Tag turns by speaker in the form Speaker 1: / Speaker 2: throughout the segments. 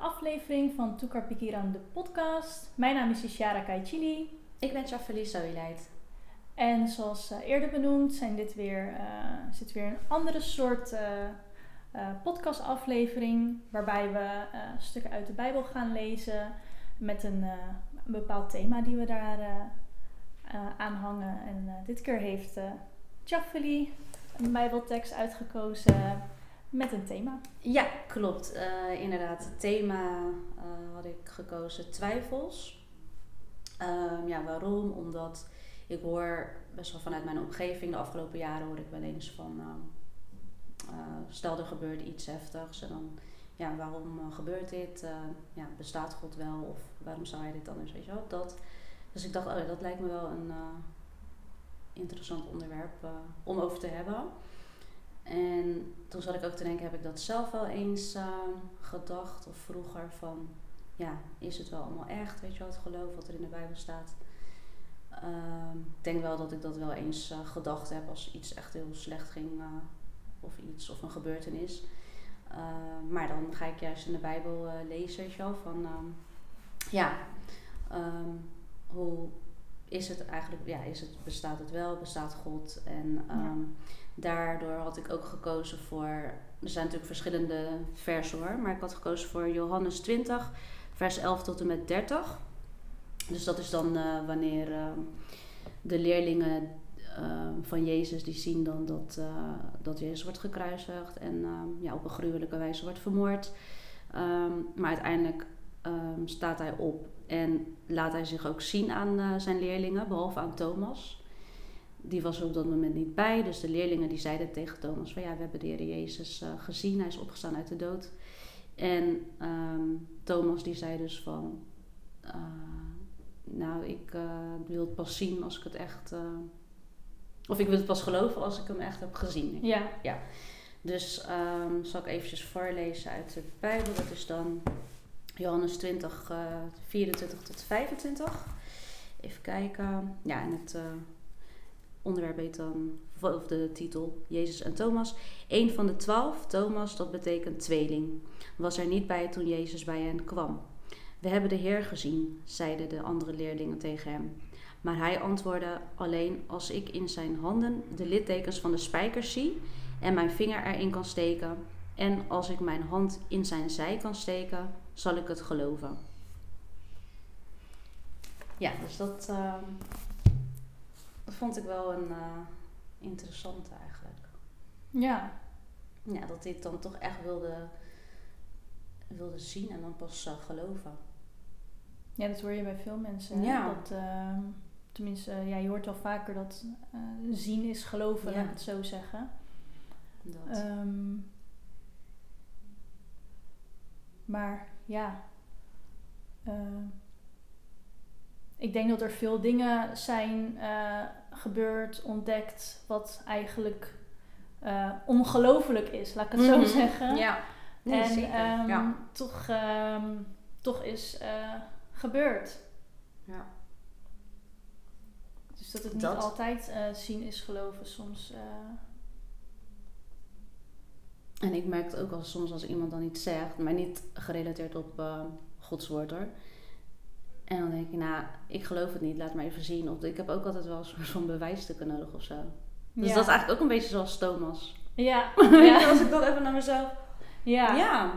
Speaker 1: aflevering van Toekar Pikiran, de podcast. Mijn naam is Ishara Kaichili.
Speaker 2: Ik ben Shafali Zoileid.
Speaker 1: En zoals uh, eerder benoemd zijn dit weer, uh, is dit weer een andere soort uh, podcastaflevering. Waarbij we stukken uit de Bijbel gaan lezen met een, een bepaald thema die we daar aan hangen. En dit keer heeft uh, Shafali een Bijbeltekst uitgekozen met een thema.
Speaker 2: Ja, klopt. Uh, inderdaad, het thema uh, had ik gekozen twijfels. Um, ja, waarom? Omdat ik hoor best wel vanuit mijn omgeving de afgelopen jaren hoor ik wel eens van uh, stel er gebeurt iets heftigs en dan ja, waarom gebeurt dit? ja, bestaat God wel of waarom zou hij dit anders? Weet je wel, dat. Dus ik dacht, oh, dat lijkt me wel een interessant onderwerp om over te hebben. En toen zat ik ook te denken, heb ik dat zelf wel eens uh, gedacht of vroeger van, ja, is het wel allemaal echt, weet je wel, het geloof wat er in de Bijbel staat. Uh, ik denk wel dat ik dat wel eens uh, gedacht heb als iets echt heel slecht ging eh, of iets of een gebeurtenis. Ehm, maar dan ga ik juist in de Bijbel lezen, weet je wel, van, ja, hoe is het eigenlijk, ja, is het, bestaat het wel, bestaat God en... Ja daardoor had ik ook gekozen voor. Er zijn natuurlijk verschillende versen hoor, maar ik had gekozen voor Johannes 20, vers 11 tot en met 30. Dus dat is dan uh, wanneer uh, de leerlingen uh, van Jezus die zien dan dat, dat Jezus wordt gekruisigd en ja, op een gruwelijke wijze wordt vermoord. Um, maar uiteindelijk um, staat hij op en laat hij zich ook zien aan zijn leerlingen, behalve aan Thomas die was er op dat moment niet bij. Dus de leerlingen die zeiden tegen Thomas van ja, we hebben de Heer Jezus uh, gezien. Hij is opgestaan uit de dood. En um, Thomas die zei dus van, uh, nou ik wil het pas zien als ik het echt, of ik wil het pas geloven als ik hem echt heb gezien.
Speaker 1: Ja.
Speaker 2: ja. Dus um, zal ik eventjes voorlezen uit de Bijbel. Dat is dan Johannes 20, 24 tot 25. Even kijken. Ja, en het onderwerp heet dan, of de titel, Jezus en Thomas. Een van de twaalf, Thomas, dat betekent tweeling, was er niet bij toen Jezus bij hen kwam. We hebben de Heer gezien, zeiden de andere leerlingen tegen hem. Maar hij antwoordde: Alleen als ik in zijn handen de littekens van de spijkers zie en mijn vinger erin kan steken, en als ik mijn hand in zijn zij kan steken, zal ik het geloven. Ja, dus dat. Uh, dat vond ik wel een uh, interessante eigenlijk.
Speaker 1: Ja.
Speaker 2: Ja, dat hij het dan toch echt wilde, wilde zien en dan pas uh, geloven.
Speaker 1: Ja, dat hoor je bij veel mensen. Ja. Dat, uh, tenminste, ja, je hoort wel vaker dat uh, zien is geloven, ja. laat ik het zo zeggen. Dat. Um, maar ja, ik denk dat er veel dingen zijn uh, gebeurd, ontdekt, wat eigenlijk uh, ongelooflijk is, laat ik het mm -hmm. zo zeggen.
Speaker 2: Ja,
Speaker 1: nee, en zeker. Um, ja. Toch, um, toch is gebeurd.
Speaker 2: Ja.
Speaker 1: Dus dat het niet dat. altijd zien is geloven, soms.
Speaker 2: En ik merk het ook wel soms als iemand dan iets zegt, maar niet gerelateerd op Gods woord hoor en dan denk ik, nou, ik geloof het niet, laat maar even zien. Of ik heb ook altijd wel een soort van bewijsstukken nodig of zo. Dus ja. dat is eigenlijk ook een beetje zoals Thomas.
Speaker 1: Ja.
Speaker 2: ja. als ik dat even naar mezelf.
Speaker 1: Ja.
Speaker 2: Ja.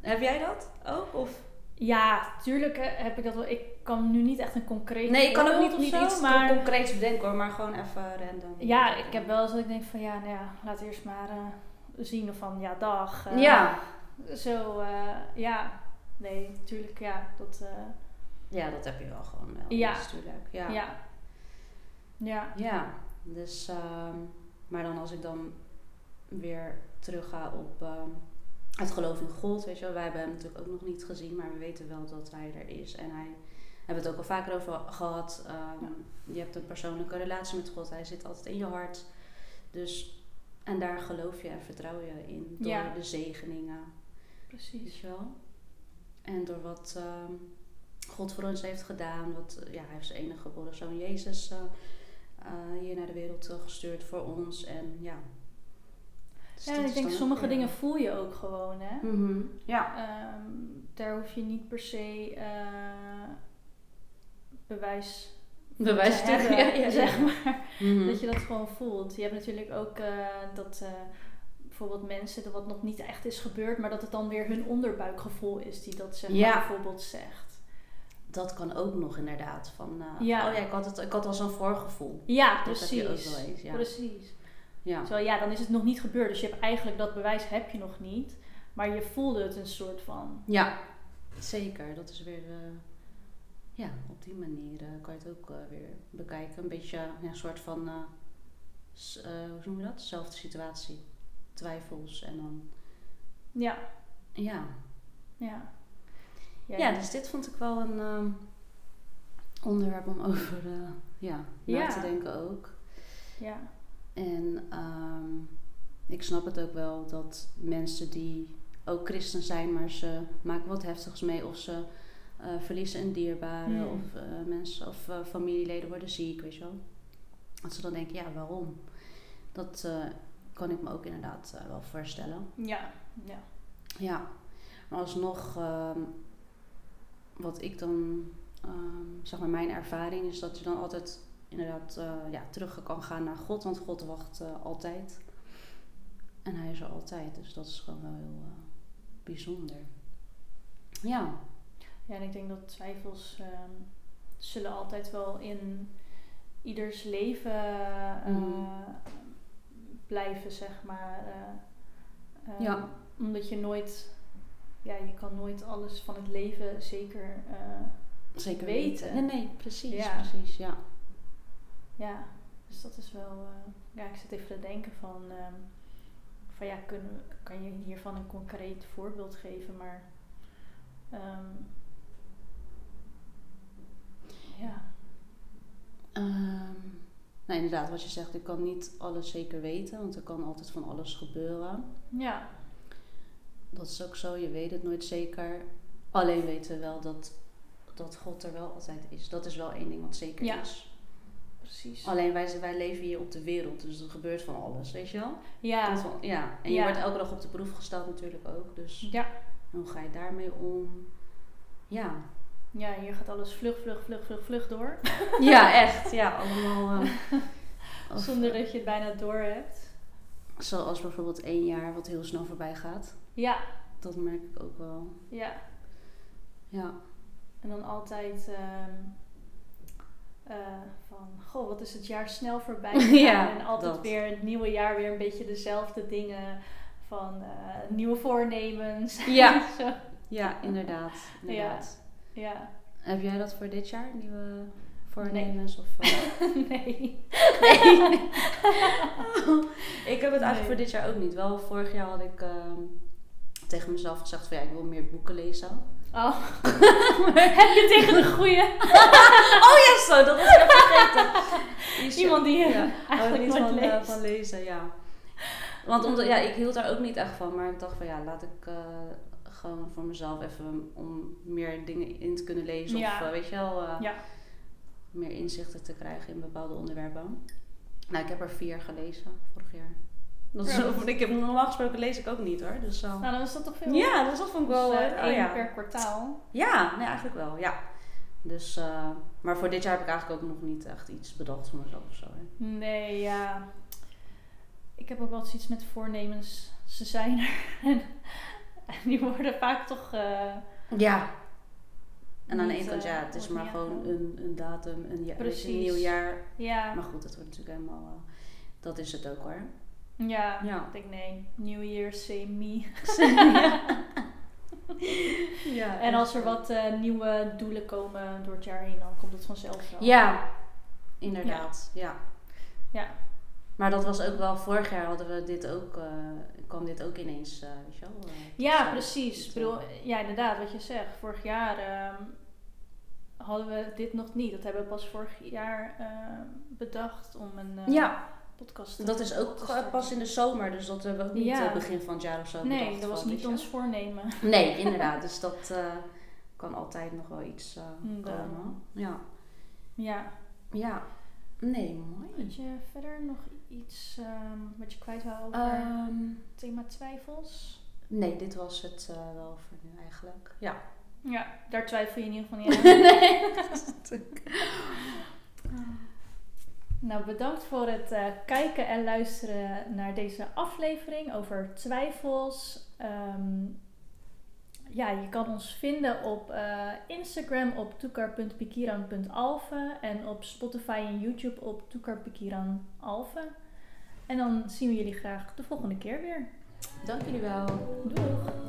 Speaker 2: Heb jij dat ook? Of?
Speaker 1: Ja, tuurlijk heb ik dat wel. Ik kan nu niet echt een concreet.
Speaker 2: Nee, ik kan ook niet, niet zo, iets maar... concreets bedenken hoor, maar gewoon even random.
Speaker 1: Ja, ik heb wel eens dat ik denk van ja, nou ja, laat eerst maar uh, zien van ja, dag.
Speaker 2: Uh, ja.
Speaker 1: Zo, uh, ja. Nee, tuurlijk, ja. Dat,
Speaker 2: ja, dat heb je wel gewoon wel.
Speaker 1: Ja.
Speaker 2: natuurlijk. Ja.
Speaker 1: Ja. Ja.
Speaker 2: ja. Dus, um, maar dan als ik dan weer terug ga op um, het geloof in God, weet je wel. Wij hebben hem natuurlijk ook nog niet gezien, maar we weten wel dat hij er is. En hij, hebben het ook al vaker over gehad. Um, ja. Je hebt een persoonlijke relatie met God. Hij zit altijd in je hart. Dus, en daar geloof je en vertrouw je in. Door
Speaker 1: ja.
Speaker 2: de zegeningen.
Speaker 1: Precies.
Speaker 2: Weet je wel. En door wat... Um, God voor ons heeft gedaan. Wat, ja, hij heeft zijn enige geboren zoon Jezus uh, uh, hier naar de wereld gestuurd voor ons. En ja. Dus
Speaker 1: Ja, ik denk sommige
Speaker 2: weer-
Speaker 1: dingen voel je ook gewoon, hè.
Speaker 2: Mhm, Ja.
Speaker 1: Ehm, daar hoef je niet per se eh, bewijs voor
Speaker 2: Bewijs
Speaker 1: te
Speaker 2: tegen,
Speaker 1: hebben,
Speaker 2: ja,
Speaker 1: zeg maar.
Speaker 2: Mhm.
Speaker 1: Dat je dat gewoon voelt. Je hebt natuurlijk ook eh, dat eh, bijvoorbeeld mensen dat wat nog niet echt is gebeurd, maar dat het dan weer hun onderbuikgevoel is die dat zeg maar
Speaker 2: Ja.
Speaker 1: bijvoorbeeld zegt.
Speaker 2: Dat kan ook nog inderdaad. Van, eh,
Speaker 1: Ja.
Speaker 2: Oh ja, ik had, het, ik had al zo'n voorgevoel.
Speaker 1: Ja,
Speaker 2: Dat heb je ook
Speaker 1: precies.
Speaker 2: wel eens. Ja.
Speaker 1: Precies.
Speaker 2: Ja.
Speaker 1: Terwijl ja, dan is het nog niet gebeurd. Dus je hebt eigenlijk dat bewijs heb je nog niet. Maar je voelde het een soort van.
Speaker 2: ja, zeker. Dat is weer... eh, ja, op die manier eh, kan je het ook eh, weer bekijken. Een beetje ja, een soort van... eh, eh, hoe noem je dat? Zelfde situatie. Twijfels en dan...
Speaker 1: Ja,
Speaker 2: Ja.
Speaker 1: ja.
Speaker 2: Ja, dus dit vond ik wel een onderwerp om over eh, ja, na te denken ook.
Speaker 1: ja.
Speaker 2: En ehm, ik snap het ook wel dat mensen die ook christen zijn, maar ze maken wat heftigs mee of ze eh, verliezen een dierbare
Speaker 1: Hmm.
Speaker 2: of eh, mensen of eh, familieleden worden ziek, weet je wel. Dat ze dan denken, ja, waarom? Dat kan ik me ook inderdaad wel voorstellen.
Speaker 1: Ja, ja.
Speaker 2: Ja, maar alsnog, ehm, wat ik dan, ehm, zeg maar, mijn ervaring is dat je dan altijd inderdaad ja, terug kan gaan naar God, want God wacht altijd. En Hij is er altijd, dus dat is gewoon wel heel bijzonder. Ja,
Speaker 1: Ja, en ik denk dat twijfels ehm, zullen altijd wel in ieders leven eh,
Speaker 2: Mhm.
Speaker 1: blijven, zeg maar. eh, ehm,
Speaker 2: Ja.
Speaker 1: Omdat je nooit, ja, je kan nooit alles van het leven zeker, eh,
Speaker 2: zeker
Speaker 1: Weten.
Speaker 2: Nee, nee, precies,
Speaker 1: Ja.
Speaker 2: precies, ja.
Speaker 1: ja. Dus dat is wel, ja, ik zit even te denken van, ehm, van ja, kunnen, kan je hiervan een concreet voorbeeld geven, maar ja.
Speaker 2: Ehm, nou, inderdaad, wat je zegt, ik kan niet alles zeker weten, want er kan altijd van alles gebeuren.
Speaker 1: Ja,
Speaker 2: Dat is ook zo, je weet het nooit zeker. Alleen weten we wel dat, dat God er wel altijd is. Dat is wel één ding wat zeker
Speaker 1: Ja.
Speaker 2: is.
Speaker 1: precies.
Speaker 2: Alleen wij, wij leven hier op de wereld, dus er gebeurt van alles, weet je wel?
Speaker 1: Ja,
Speaker 2: van- ja. En je
Speaker 1: Ja.
Speaker 2: wordt elke dag op de proef gesteld natuurlijk ook. Dus
Speaker 1: ja,
Speaker 2: hoe ga je daarmee om? Ja.
Speaker 1: Ja, hier gaat alles vlug, vlug, vlug, vlug, vlug door.
Speaker 2: Ja, echt. Ja, allemaal... eh, of-
Speaker 1: Zonder dat je het bijna door hebt.
Speaker 2: Zoals bijvoorbeeld één jaar wat heel snel voorbij gaat.
Speaker 1: Ja,
Speaker 2: Dat merk ik ook wel.
Speaker 1: ja.
Speaker 2: Ja.
Speaker 1: En dan altijd ehm, eh, van, goh, wat is het jaar snel voorbij gegaan.
Speaker 2: Ja,
Speaker 1: en altijd
Speaker 2: dat.
Speaker 1: weer het nieuwe jaar weer een beetje dezelfde dingen. Van eh, nieuwe voornemens.
Speaker 2: Ja.
Speaker 1: Zo.
Speaker 2: Ja, inderdaad. inderdaad.
Speaker 1: Ja,
Speaker 2: Heb jij dat voor dit jaar? Nieuwe voornemens? Of, eh?
Speaker 1: nee.
Speaker 2: Nee. ik heb het eigenlijk
Speaker 1: Nee.
Speaker 2: voor dit jaar ook niet. Wel, vorig jaar had ik ehm, tegen mezelf gezegd van ja, ik wil meer boeken lezen.
Speaker 1: Oh. Heb je tegen de goede
Speaker 2: Oh ja, zo, dat was ik vergeten.
Speaker 1: Iemand die
Speaker 2: ja,
Speaker 1: eigenlijk
Speaker 2: niet van, eh, van lezen, ja. Want omdat, ja, ik hield daar ook niet echt van, maar ik dacht van ja, laat ik eh, gewoon voor mezelf even om meer dingen in te kunnen lezen.
Speaker 1: Ja.
Speaker 2: Of eh, weet je wel, eh,
Speaker 1: Ja.
Speaker 2: meer inzichten te krijgen in bepaalde onderwerpen. Nou, ik heb er vier gelezen vorig jaar. Dat is,
Speaker 1: Ja, dat-
Speaker 2: ik heb, normaal gesproken lees ik ook niet hoor. Dus, eh,
Speaker 1: Nou, dan is dat toch veel.
Speaker 2: ja, dus dat vond ik wel.
Speaker 1: Dus,
Speaker 2: oh
Speaker 1: één
Speaker 2: ja.
Speaker 1: per kwartaal.
Speaker 2: ja, nee, eigenlijk wel. Ja. Dus, maar voor dit jaar heb ik eigenlijk ook nog niet echt iets bedacht voor mezelf of zo. Hè.
Speaker 1: Nee, ja. Ik heb ook wel eens iets met voornemens. Ze zijn er. En die worden vaak toch... eh,
Speaker 2: Ja. En aan de ene kant,
Speaker 1: eh,
Speaker 2: ja, het is maar gewoon een, een datum, een, ja,
Speaker 1: Precies.
Speaker 2: een nieuw jaar.
Speaker 1: ja,
Speaker 2: Maar goed, het wordt natuurlijk helemaal, eh, dat is het ook hoor.
Speaker 1: ja,
Speaker 2: Ja.
Speaker 1: ik denk nee. New Year, same me.
Speaker 2: ja,
Speaker 1: En als er wat eh, nieuwe doelen komen door het jaar heen, dan komt het vanzelf wel.
Speaker 2: Ja, inderdaad, ja.
Speaker 1: Ja.
Speaker 2: Maar dat was ook wel, vorig jaar hadden we dit ook, eh, kwam dit ook ineens, eh weet je wel. eh,
Speaker 1: Ja,
Speaker 2: zo.
Speaker 1: precies. Ik bedoel, ja, inderdaad, wat je zegt. Vorig jaar ehm, hadden we dit nog niet. Dat hebben we pas vorig jaar ehm, bedacht om een
Speaker 2: Ja,
Speaker 1: podcast te
Speaker 2: dat is ook pas in de zomer, dus dat hebben we ook niet
Speaker 1: Ja.
Speaker 2: begin van het jaar of zo
Speaker 1: Nee,
Speaker 2: bedacht
Speaker 1: dat was niet ons voornemen.
Speaker 2: Nee, inderdaad. Dus dat kan altijd nog wel iets komen. Ja.
Speaker 1: Ja.
Speaker 2: Ja. Nee, mooi.
Speaker 1: Had je verder nog iets ehm, wat je kwijt wou over het thema twijfels?
Speaker 2: nee, dit was het eh, wel voor nu eigenlijk. Ja.
Speaker 1: Ja, daar twijfel je in ieder geval niet aan.
Speaker 2: nee.
Speaker 1: Nou, bedankt voor het eh, kijken en luisteren naar deze aflevering over twijfels. Ehm, ja, je kan ons vinden op eh, Instagram op toekar.pikiran.alve en op Spotify en YouTube op toekarpikiranalve. En dan zien we jullie graag de volgende keer weer.
Speaker 2: Dank jullie wel.
Speaker 1: Doeg!